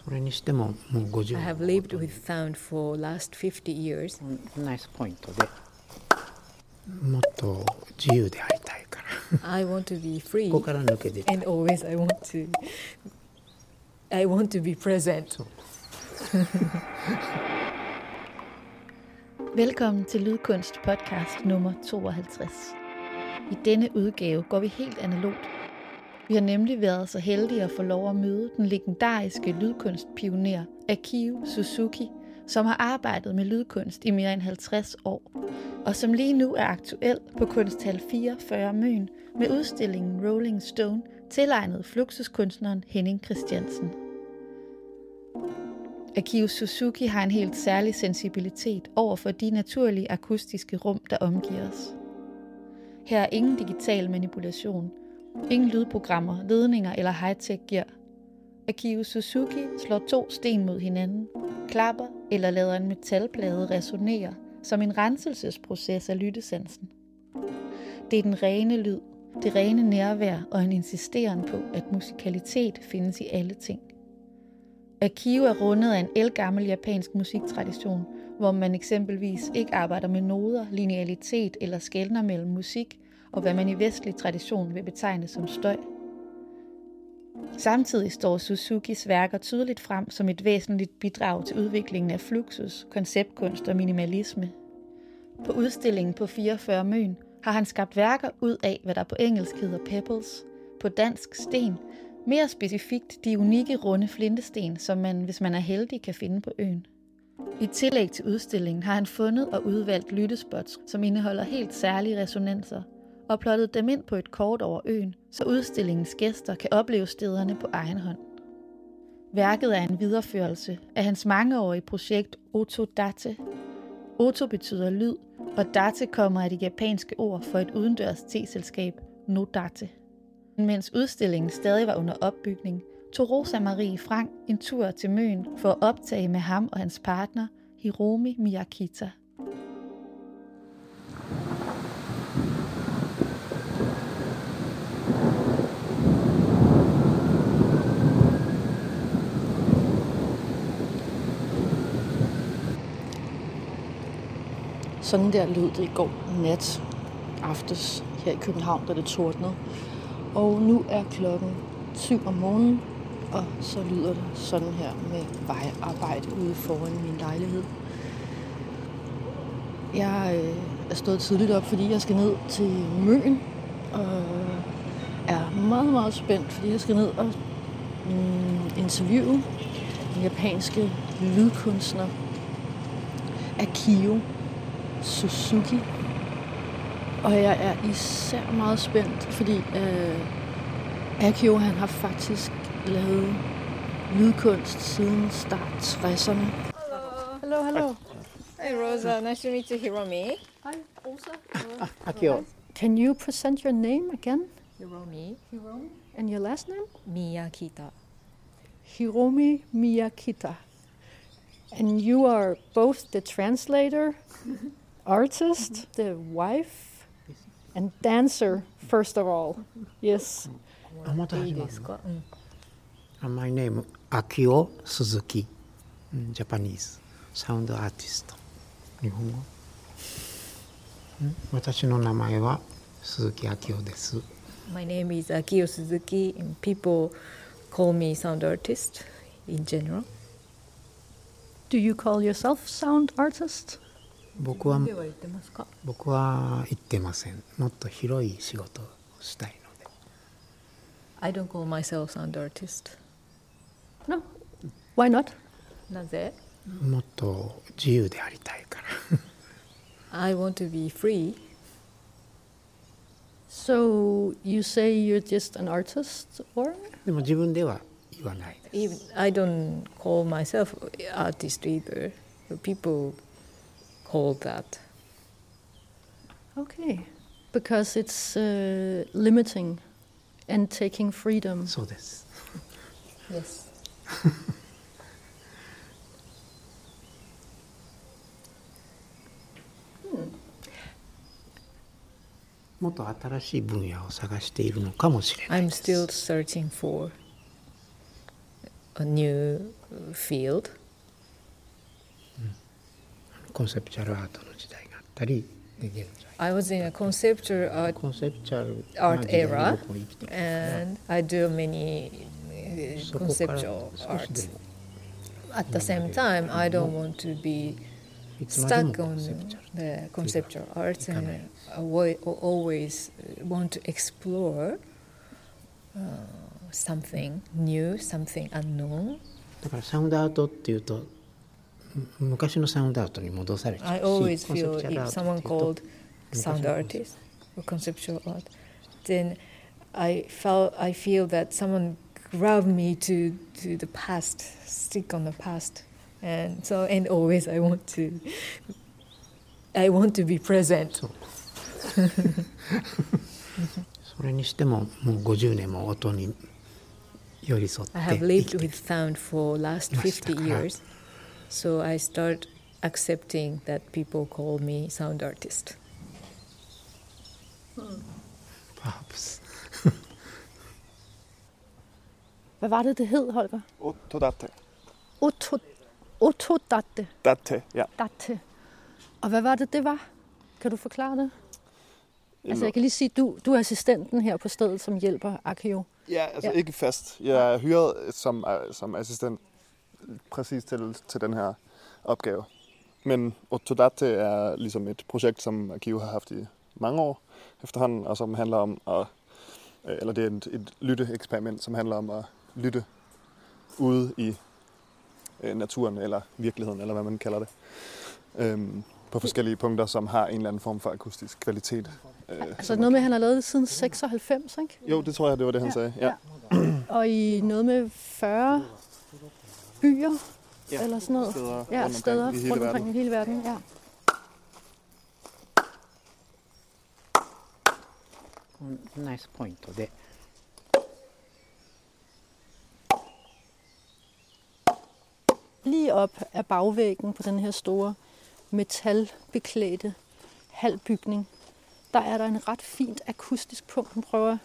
それにしてももう50 I 年 have lived with sound for last 50 years. ナイスポイントでもっと自由でありたいから I want to be free ここから抜け出たい and always I want to I want to be present. そう Velkommen til Lydkunst podcast nummer 52. I denne udgave går vi helt analogt. Vi har nemlig været så heldige at få lov at møde den legendariske lydkunstpioner Akio Suzuki, som har arbejdet med lydkunst i mere end 50 år, og som lige nu er aktuel på Kunsthal 44 Møn med udstillingen Rolling Stone, tilegnet fluxuskunstneren Henning Christiansen. Akio Suzuki har en helt særlig sensibilitet over for de naturlige akustiske rum, der omgiver os. Her er ingen digital manipulation, ingen lydprogrammer, ledninger eller high-tech gear. Akio Suzuki slår to sten mod hinanden, klapper eller lader en metalplade resonere som en renselsesproces af lyttesansen. Det er den rene lyd, det rene nærvær og en insisteren på, at musikalitet findes i alle ting. Akio er rundet af en elgammel japansk musiktradition, hvor man eksempelvis ikke arbejder med noder, linealitet eller skældner mellem musik og hvad man i vestlig tradition vil betegne som støj. Samtidig står Suzukis værker tydeligt frem som et væsentligt bidrag til udviklingen af fluxus, konceptkunst og minimalisme. På udstillingen på 44 Møn har han skabt værker ud af, hvad der på engelsk hedder pebbles, på dansk sten, mere specifikt de unikke runde flintesten, som man, hvis man er heldig, kan finde på øen. I tillæg til udstillingen har han fundet og udvalgt lyttespots, som indeholder helt særlige resonanser, og plottet dem ind på et kort over øen, så udstillingens gæster kan opleve stederne på egen hånd. Værket er en videreførelse af hans mangeårige projekt Oto Date. Oto betyder lyd, og Date kommer af det japanske ord for et udendørs teselskab, No Date. Mens udstillingen stadig var under opbygning, tog Rosa Marie Frank en tur til Møn for at optage med ham og hans partner, Hiromi Miyakita. Sådan der lød det i går nat aftes her i København, da det tordnede. Og nu er klokken 7 om morgenen, og så lyder det sådan her med vejarbejde ude foran min lejlighed. Jeg øh, er stået tidligt op, fordi jeg skal ned til Møn, og er meget, meget spændt, fordi jeg skal ned og mm, interviewe den japanske lydkunstner Akio Suzuki. Og jeg er især meget spændt, fordi øh, Akio han har faktisk lavet lydkunst siden start 60'erne. hello, hello. Hi Rosa, nice to meet you, Hiromi. Hi, Rosa. Ah, Akio. Can you present your name again? Hiromi. Hiromi. And your last name? Miyakita. Hiromi Miyakita. And you are both the translator artist, the wife, and dancer, first of all. Yes. あまたいい始まるですか、うん、あ My name 秋尾鈴木ジャパニーズサウンドアーティスト日本語ん私の名前は鈴木秋夫です My name is Akio Suzuki, and people call me sound artist in general. Do you call yourself sound artist? 僕はでは言ってますか僕は言ってませんもっと広い仕事をしたいので I don't call myself sound artist. No. Why not? なぜもっと自由でありたいから I want to be free. So you say you're just an artist, or? でも自分では言わないです I don't call myself artist either. People call that. Okay. Because it's uh, limiting and taking freedom. そうです Yes. もっと新しい分野を探しているのかもしれない I'm です still searching for a new field. コンセプチュアルアートの時代があったりで現在 I was in a conceptual art コンセプチュアル art な時代に era 僕も生きてきたから and I do many uh, そこから conceptual 少し art. でも At the same time, I don't want to be いつまでも stuck コ on ンセプチュアル the conceptual arts and Ikane. avoid, always want to explore uh, something new, something unknown. だからサウンドアートっていうとむ 昔のサウンドアートに戻されちゃう I し always コンセ feel プチュアルア if ート someone っていうと called sound 昔の artist or conceptual art, then I felt I feel that someone grabbed me to to the past, stick on the past, and so and always I want to I want to be present. そうそれにしてももう50年も音に寄り添って I have 生 lived きて with sound for last 50 years, So I start accepting that people call me sound artist. Hmm. Paps. Hvad var det, det hed, Holger? Otodatte. Otto, otodatte? Datte, ja. Datte. Og hvad var det, det var? Kan du forklare det? Altså, jeg kan lige sige, du, du er assistenten her på stedet, som hjælper Akio. Ja, altså ja. ikke fast. Jeg er hyret som, øh, som assistent præcis til, til den her opgave. Men Otodate er ligesom et projekt, som Arkiv har haft i mange år efterhånden, og som handler om at, øh, eller det er et, et lytteeksperiment, som handler om at lytte ude i øh, naturen, eller virkeligheden, eller hvad man kalder det. Øhm, på forskellige punkter, som har en eller anden form for akustisk kvalitet. Øh, Altså noget med, at han har lavet det siden 96, ikke? jo, det tror jeg, det var det, han Ja, sagde. ja. Og i noget med 40 byer, Ja, eller sådan noget. Steder Ja, rundt steder omkring i hele rundt verden. omkring i hele verden. Ja. このナイスポイントで Lige op af bagvæggen på den her store metalbeklædte halvbygning, der er der en ret fint akustisk punkt, hun prøver.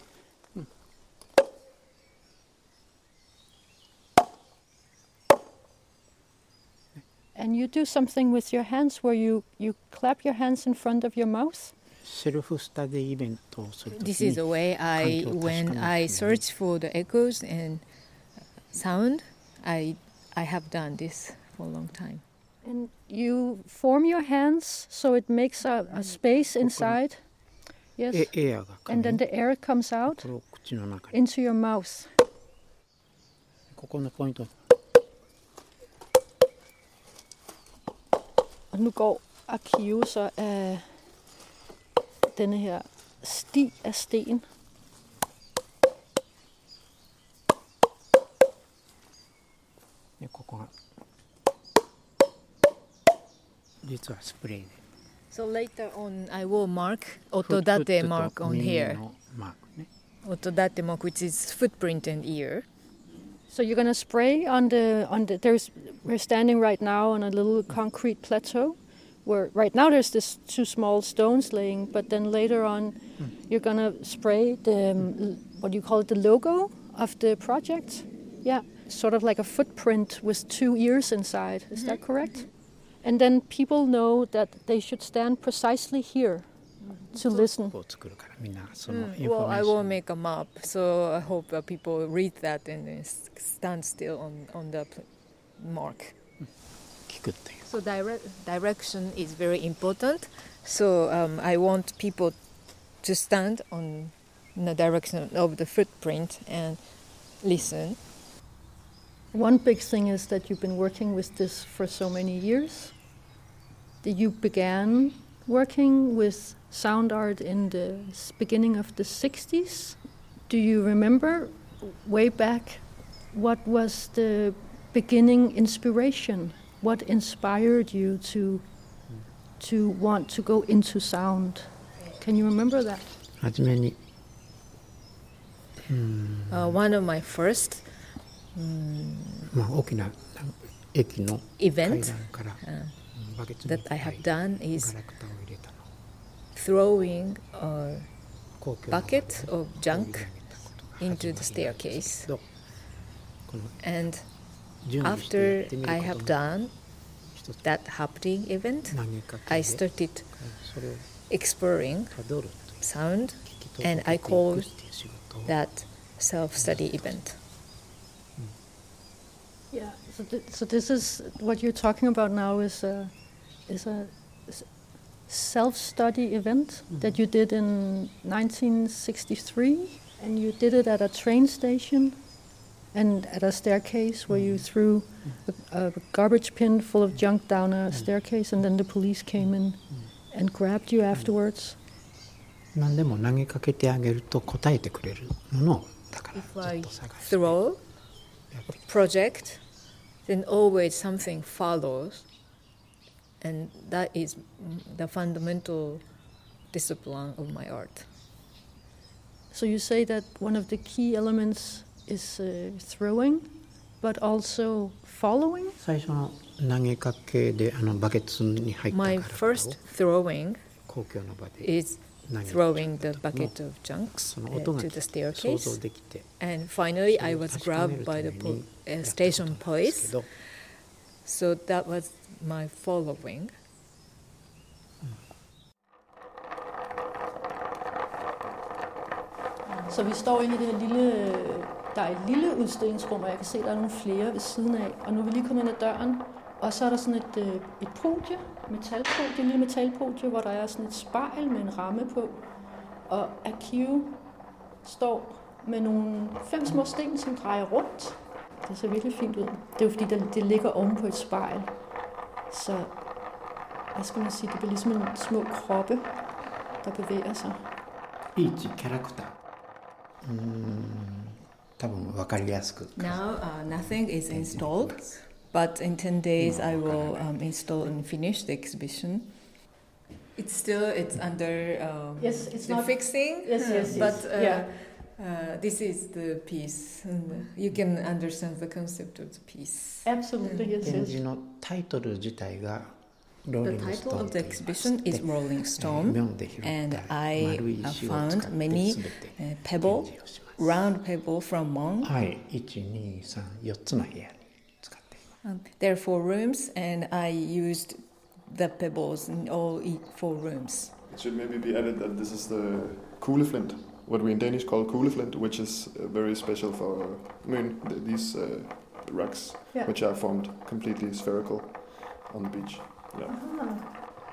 you do something with your hands where you, you clap your hands in front of your mouth. セルフスタディイベントをするとき This is a に way I, 環境を確かめる when I search for the echoes and sound, I, I have done this for a long time. And you form your hands so it makes a, a space inside. Yes. えエアがか And then ね the air comes out これを口の中に into your mouth. ここのポイント Og nu går Akio så af denne her sti af sten. でここが実はスプレーで So later on, I will mark フット otodate と mark on 耳 here. のマークね Otodate mark, which is footprint and ear. So you're gonna spray on the on the there's we're standing right now on a little concrete plateau where right now there's this two small stones laying, but then later on hmm. you're gonna spray the um, what do you call it the logo of the project? Yeah, sort of like a footprint with two ears inside. Is that mm-hmm. correct? Mm-hmm. And then people know that they should stand precisely here to listen. Well, I will make a map, so I hope uh, people read that and stand still on, on the mark. Good thing. So dire direction is very important. So um, I want people to stand on the direction of the footprint and listen. One big thing is that you've been working with this for so many years. That you began working with sound art in the beginning of the 60s. Do you remember way back what was the beginning inspiration? What inspired you to to want to go into sound? Can you remember that? Hmm. Uh, one of my first um, event uh, that I have done is throwing a bucket of junk into the staircase. And after I have done that happening event, I started exploring sound and I called that self study event. Yeah, so, th so this is what you're talking about now is a, is a self-study event that you did in 1963, and you did it at a train station and at a staircase where you threw a, a garbage bin full of junk down a staircase, and then the police came in and grabbed you afterwards. 何でも投げかけてあげると答えてくれるものをだから If ず I っと探して throw やってき project, then always something follows, and that is the fundamental discipline of my art. So you say that one of the key elements is uh, throwing, but also following. My first throwing is throwing the bucket of junks uh, to the staircase, and finally I was grabbed by the po- uh, station police. So that was my following. Så vi står inde i det her lille... Der er et lille udstillingsrum, og jeg kan se, at der er nogle flere ved siden af. Og nu er vi lige kommet ind ad døren, og så er der sådan et, øh, et podie, metalpodie, en lille metalpodie, hvor der er sådan et spejl med en ramme på. Og Akio står med nogle fem små sten, som drejer rundt. Det ser virkelig fint ud. Det er jo fordi, det, det ligger oven på et spejl. Så hvad skal man sige, det bliver ligesom en små kroppe, der bevæger sig. いいキャラクターうーん多分分かりやすく Now uh, nothing is installed, but in 10 days I will um, install and finish the exhibition. It's still it's under um, Yes, it's the not- fixing. Yes, uh, yes, yes. But uh, Yeah. Uh, this is the piece. And you can understand the concept of the piece. Absolutely, mm. yes, yes. The title of the exhibition is Rolling Stone, and I found many uh, pebble, round pebble from Mon. Um, there are four rooms, and I used the pebbles in all four rooms. It should maybe be added that this is the cool flint what we in Danish call kugleflint, which is uh, very special for I mean th- these uh, rocks, yeah. which are formed completely spherical on the beach. Yeah. Uh-huh.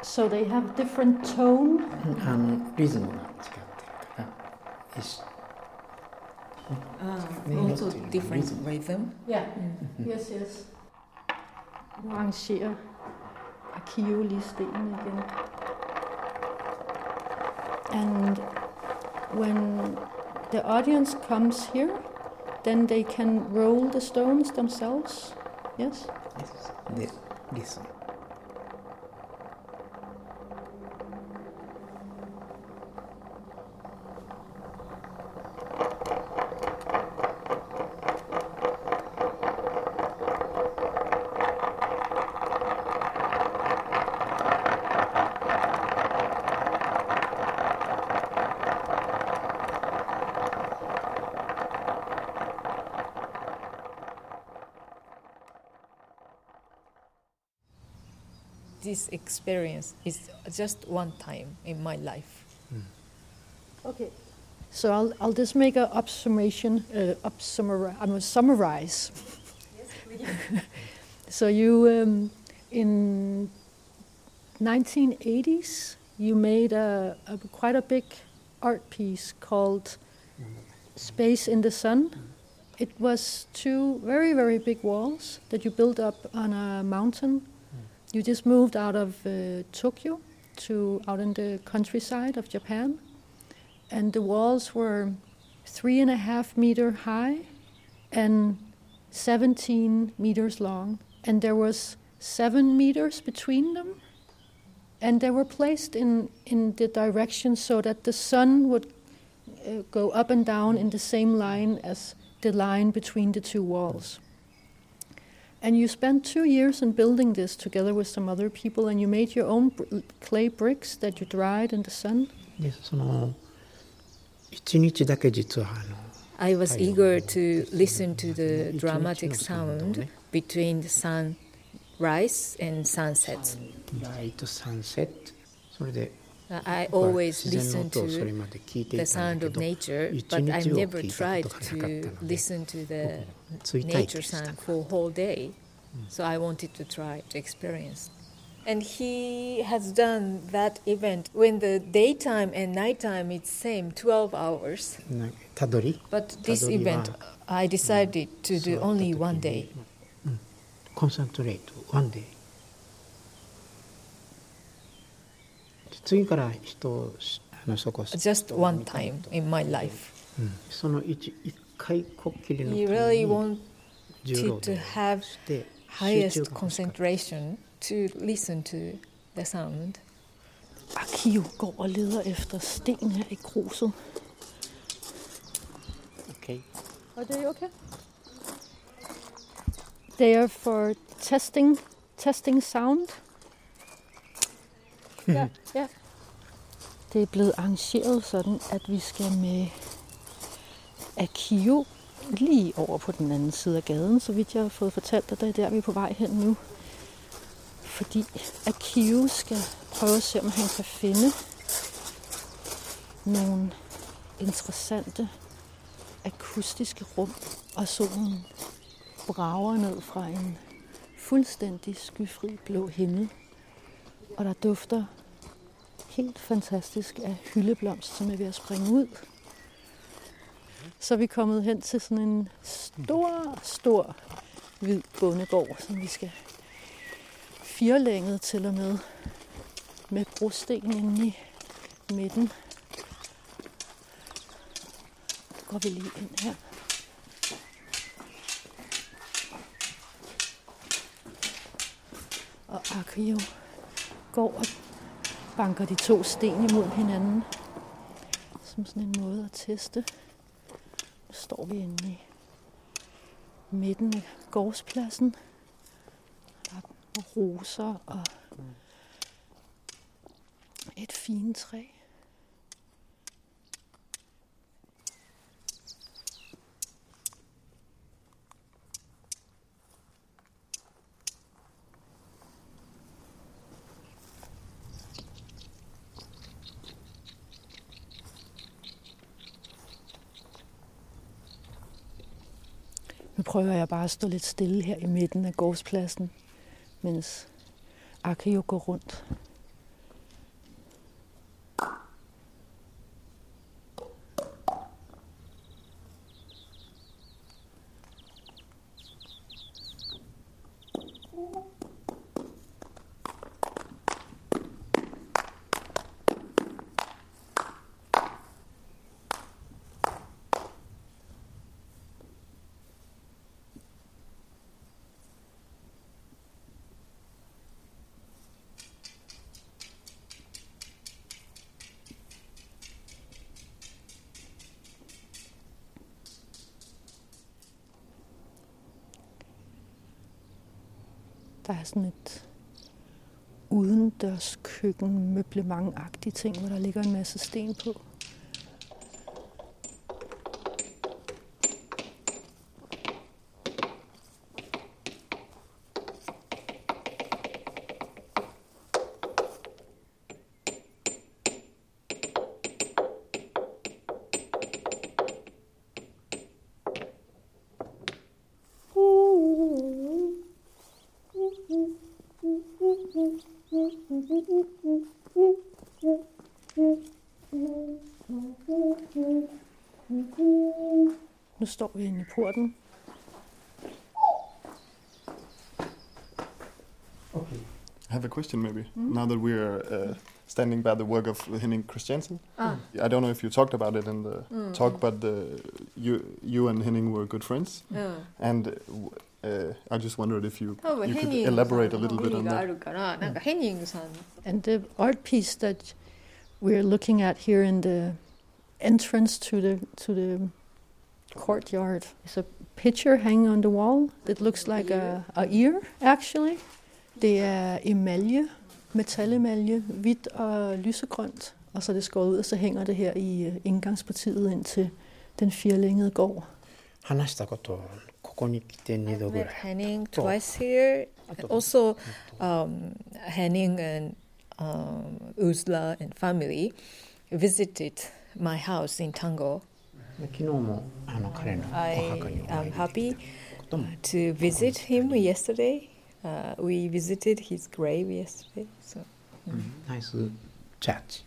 So they have different tone and ah, rhythm. Yes. Uh, also different rhythm. rhythm. Yeah. Mm-hmm. Yes, yes. Nu arrangerer Akio lige stenen igen. And when the audience comes here, then they can roll the stones themselves. Yes. Yes. Yes. yes. This experience is just one time in my life. Okay. So I'll, I'll just make a obsummation, uh, I'm gonna summarize. so you, um, in 1980s, you made a, a quite a big art piece called Space in the Sun. It was two very, very big walls that you built up on a mountain. You just moved out of uh, Tokyo to out in the countryside of Japan. And the walls were three and a half meter high and 17 meters long. And there was seven meters between them. And they were placed in, in the direction so that the sun would uh, go up and down in the same line as the line between the two walls and you spent two years in building this together with some other people and you made your own br- clay bricks that you dried in the sun でその1日だけ実はあの I was eager to listen to the dramatic sound between the sunrise and sunset. ライトサンセットそれで Uh, I always listen to the sound of nature, but I never tried to listen to the nature sound for a whole day. So I wanted to try to experience. And he has done that event when the daytime and nighttime it's same 12 hours. But this event I decided to do only one day. Concentrate one day. 次から人をあのそこ、 Just one time in my life. うんその一一回こっきりのた He め really に wanted 重労 to 働 have をして集 highest 中が欲しかった concentration to listen to the sound. Akio går og leder efter sten her i gruset. Okay. Are they okay? They are for testing, testing sound. Ja, ja. Det er blevet arrangeret sådan, at vi skal med Akio lige over på den anden side af gaden, så vidt jeg har fået fortalt dig, det er der, vi er på vej hen nu. Fordi Akio skal prøve at se, om han kan finde nogle interessante akustiske rum, og solen brager ned fra en fuldstændig skyfri blå himmel. Og der dufter helt fantastisk af hyldeblomst, som er ved at springe ud. Så er vi kommet hen til sådan en stor, stor hvid bondegård, som vi skal firelænget til og med med brosten inde i midten. Så går vi lige ind her. Og Akio går og banker de to sten imod hinanden. Som sådan en måde at teste. Nu står vi inde i midten af gårdspladsen. Der er roser og et fint træ. Prøver jeg bare at stå lidt stille her i midten af gårdspladsen, mens Akio går rundt. Der er sådan et udendørs køkken møblementagtigt ting, hvor der ligger en masse sten på. porten. Okay. I have a question maybe. Mm. Now that we are uh, standing by the work of Henning Christiansen, ah. I don't know if you talked about it in the mm. talk, but the, you you and Henning were good friends, mm. and. Uh, I just wondered if you, you could elaborate a little bit on that. And the art piece that we're looking at here in the entrance to the to the courtyard is a picture hanging on the wall that looks like a, a ear actually. Det er emalje, metalemalje, hvidt og lysegrønt, og så er det skåret ud, og så hænger det her i øh, indgangspartiet ind til den firlængede gård. 話したことここに来て2度 I've ぐ met らい Henning Oh. twice here. Ah, to- Also, um, Henning and um, Uzla and family visited my house in Tango. 昨日もあの彼のお I 墓にお am 会いで happy きたことも to visit him yesterday. Uh, we visited his grave yesterday. So ナイスチャーチ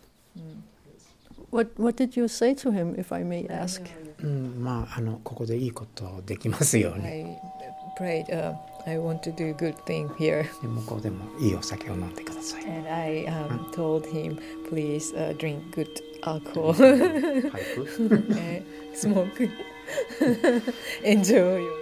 What, what did you say to him, if I may ask? うん、まああのここでいいことできますように I prayed, uh, I want to do good thing here. で向こうでもいいお酒を飲んでください And I um, told him, please uh, drink good あ、こう。ル、は い、スモーク。エンジョイ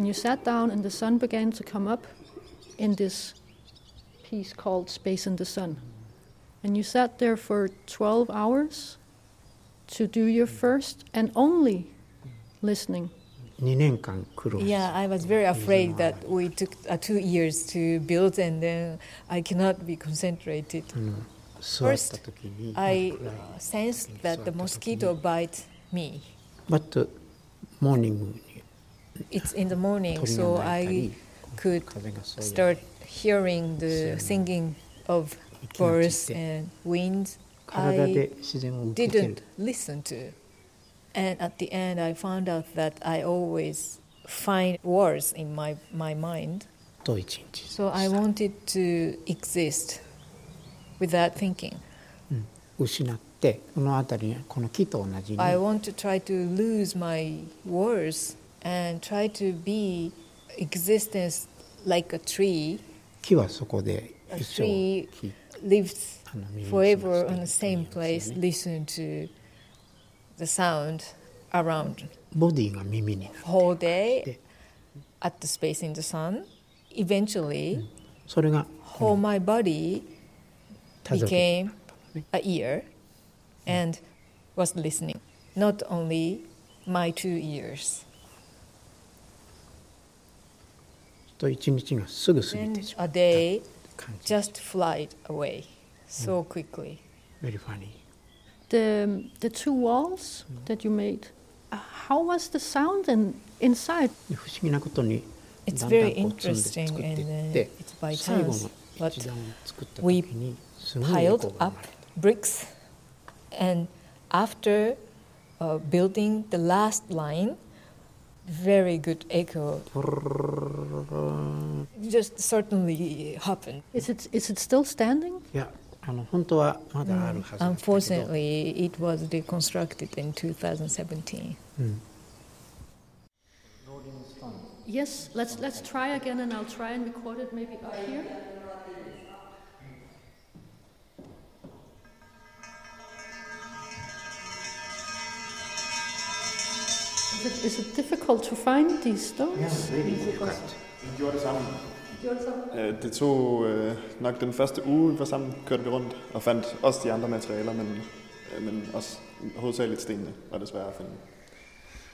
And you sat down, and the sun began to come up in this piece called Space in the Sun. And you sat there for 12 hours to do your first and only listening. Yeah, I was very afraid that we took uh, two years to build and then I cannot be concentrated. First, I sensed that the mosquito bite me. But the morning it's in the morning, so I could start hearing the singing of birds and winds. I didn't listen to. And at the end, I found out that I always find words in my, my mind. So I wanted to exist without thinking. I want to try to lose my words and try to be existence like a tree 木はそこで A 一生 tree 木 lives あの耳にし forever ま on して the same place, listen to the sound around ボディが耳になる whole day Yeah. at the space in the sun. Eventually, それが whole my body たどり became a ear and was listening. Not only my two ears. と一日がすぐ過ぎ Then てしま a う day 感じ just flied away so quickly. very funny The, the two walls that you made, uh, how was the sound in, inside? で不思議なことに It's だんだん very こう積んで interesting 作ってい and っ then て it's by 最後の chance. But 一段を作った時 we にすごいエコ piled ーが up 生まれた bricks and after uh, building the last line, very good echo. Just certainly happened. Is it is it still standing? Yeah. Mm. Unfortunately, it was deconstructed in 2017. Mm. Yes, let's let's try again, and I'll try and record it maybe up here. Is it, is it difficult to find these stones? Vi gjorde det sammen. Øh, Det tog øh, nok den første uge, vi var sammen, kørte vi rundt og fandt også de andre materialer, men, øh, men også hovedsageligt stenene var det svære at finde.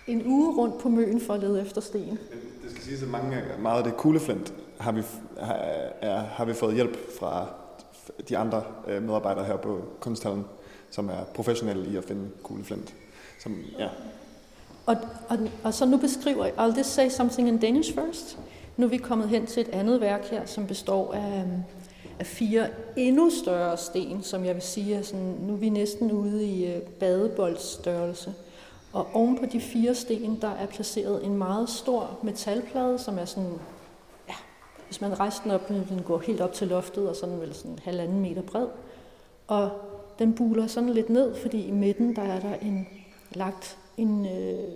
En uge rundt på Møn for at lede efter sten. Det skal siges, at mange, meget af det kugleflint har vi, har, er, har vi fået hjælp fra de andre øh, medarbejdere her på Kunsthallen, som er professionelle i at finde kugleflint. Som, ja, og, og, og så nu beskriver jeg, I'll just say something in Danish first. Nu er vi kommet hen til et andet værk her, som består af, af fire endnu større sten, som jeg vil sige er sådan, nu er vi næsten ude i badeboldstørrelse. badeboldsstørrelse. Og oven på de fire sten, der er placeret en meget stor metalplade, som er sådan, ja, hvis man rejser den op, den går helt op til loftet, og sådan vel sådan halvanden meter bred. Og den buler sådan lidt ned, fordi i midten, der er der en lagt en øh,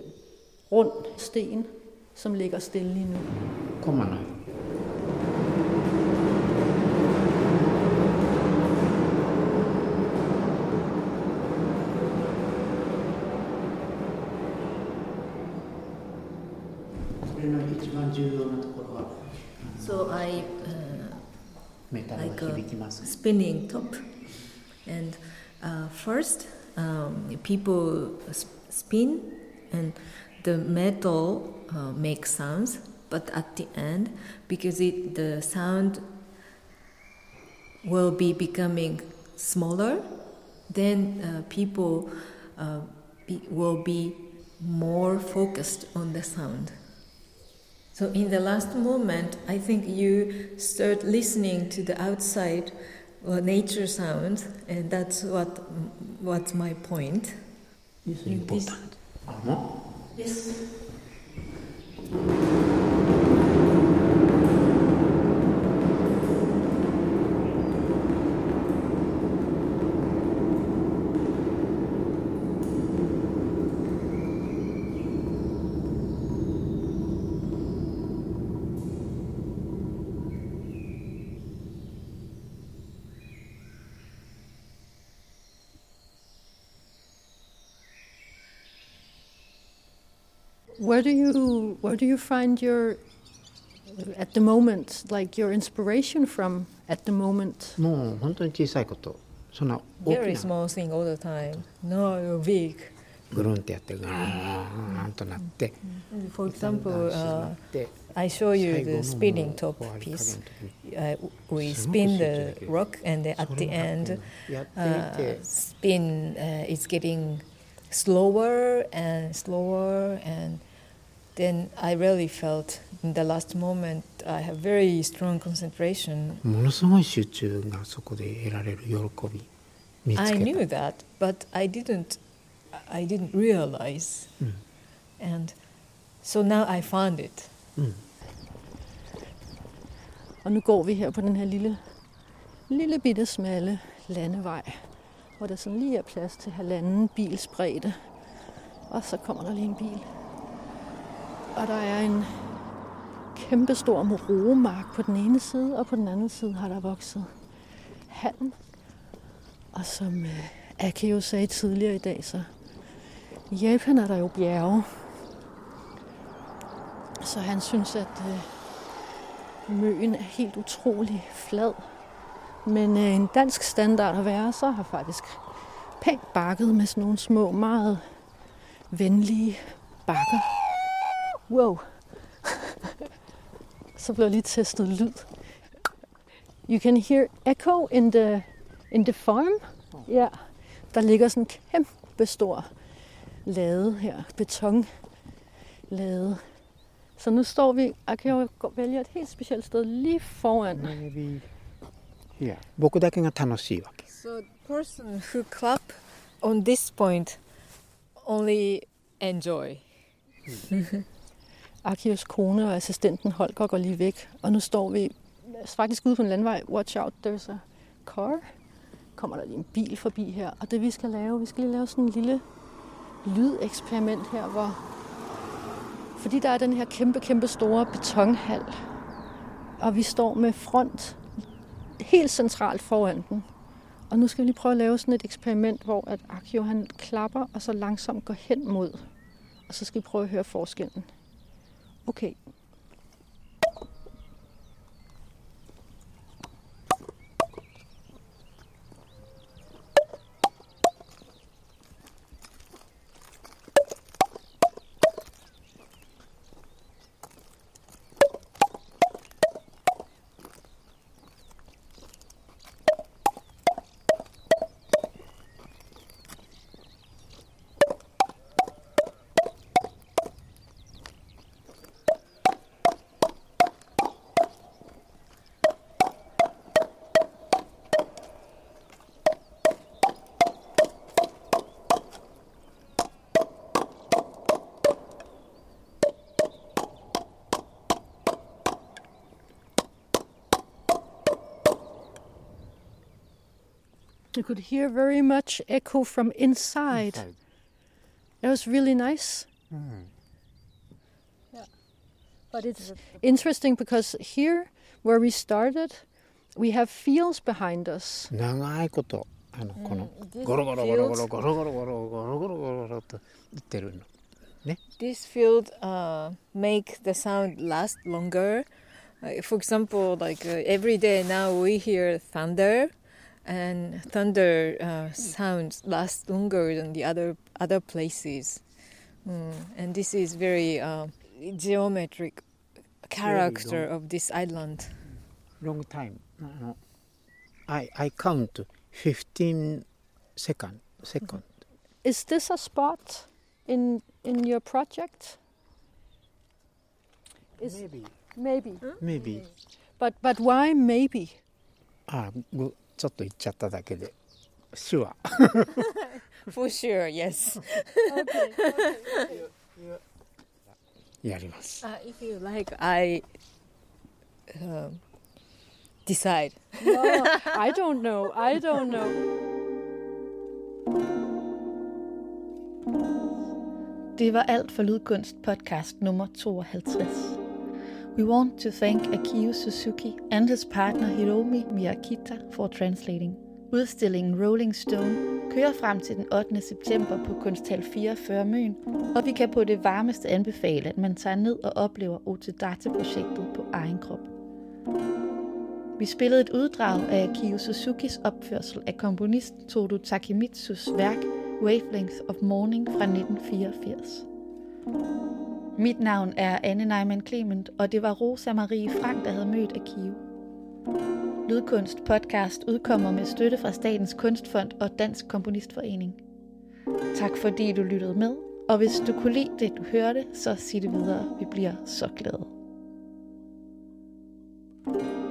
rund sten, som ligger stille lige nu. Kom. So I, uh, like a spinning top, and uh, first um, people. Sp- spin and the metal uh, makes sounds, but at the end, because it, the sound will be becoming smaller, then uh, people uh, be, will be more focused on the sound. So in the last moment, I think you start listening to the outside uh, nature sound, and that's what what's my point. This is important. This. Yes. Where do you where do you find your at the moment like your inspiration from at the moment? もう本当に小さいこと。そんな大 Very きな small thing all the time. No big. ぐるんってやってガーンとなって、 For だんだ example, ん静ま uh, って、 I show you 最後 the のもう spinning top 終わり加減 piece. の時に Uh, we すごく集 spin 中 the できる rock, and then そ at れ the が end, やって uh, いて、 spin uh, is getting slower and slower and then i really felt in the last moment i have very strong concentration ものすごい集中がそこで得られる喜び見つ i け knew た。 that but i didn't i didn't realize うん and so now i found it うん、 Og nu går vi her på den her lille, lille bitte smalle landevej, hvor der sådan lige er plads til halvanden bils bredde. Og så kommer der lige en bil. Og der er en kæmpestor moromark på den ene side, og på den anden side har der vokset halm. Og som øh, Akio sagde tidligere i dag, så i Japan er der jo bjerge. Så han synes, at øh, Møen er helt utrolig flad. Men øh, en dansk standard at være, så har faktisk pænt bakket med sådan nogle små, meget venlige bakker. Wow. så blev lige testet lyd. You can hear echo in the, in the farm. Ja, der ligger sådan en kæmpe stor lade her, betonlade. Så nu står vi, og kan jo gå- vælge et helt specielt sted lige foran. Maybe here 僕だけが楽しいわけ。 so person who clap on this point only enjoy Akios kone og assistenten Holger går lige væk, og nu står vi faktisk ude på en landvej. Watch out, there's a car. Kommer der lige en bil forbi her, og det vi skal lave, vi skal lige lave sådan en lille lydeksperiment her, hvor fordi der er den her kæmpe, kæmpe store betonhal, og vi står med front helt centralt foran den. Og nu skal vi lige prøve at lave sådan et eksperiment, hvor at Akio han klapper, og så langsomt går hen mod. Og så skal vi prøve at høre forskellen. Okay. You could hear very much echo from inside. inside. It was really nice. Mm. But it's interesting because here, where we started, we have fields behind us. 長いことあのこの this ゴロゴロゴロゴロ field- ゴロゴロゴロゴロゴロゴロゴロと言ってるの。 This field uh, make the sound last longer. Uh, for example, like uh, every day now we hear thunder, and thunder uh, sounds last longer than the other other places. Mm. And this is very uh, geometric character of this island. Long time. I I count fifteen second second. Mm-hmm. Is this a spot in in your project? Is maybe. Maybe. Huh? Maybe. Hmm? But but why maybe? Ah, good, ちょっと言っちゃっただけで sure For sure, yes. やります Uh, if you like, I um, decide. No, I don't know. I don't know. Det var alt for Lydkunst podcast nummer 52. We want to thank Akio Suzuki and his partner Hiromi Miyakita for translating. Udstillingen Rolling Stone kører frem til den 8. september på Kunsthal 44 Møn, og vi kan på det varmeste anbefale, at man tager ned og oplever Otedate-projektet på egen krop. Vi spillede et uddrag af Akio Suzukis opførsel af komponisten Toru Takemitsus værk Wavelength of Morning fra 1984. Mit navn er Anne Neumann Clement, og det var Rosa Marie Frank, der havde mødt Akio. Lydkunst podcast udkommer med støtte fra Statens Kunstfond og Dansk Komponistforening. Tak fordi du lyttede med, og hvis du kunne lide det, du hørte, så sig det videre. Vi bliver så glade. thank you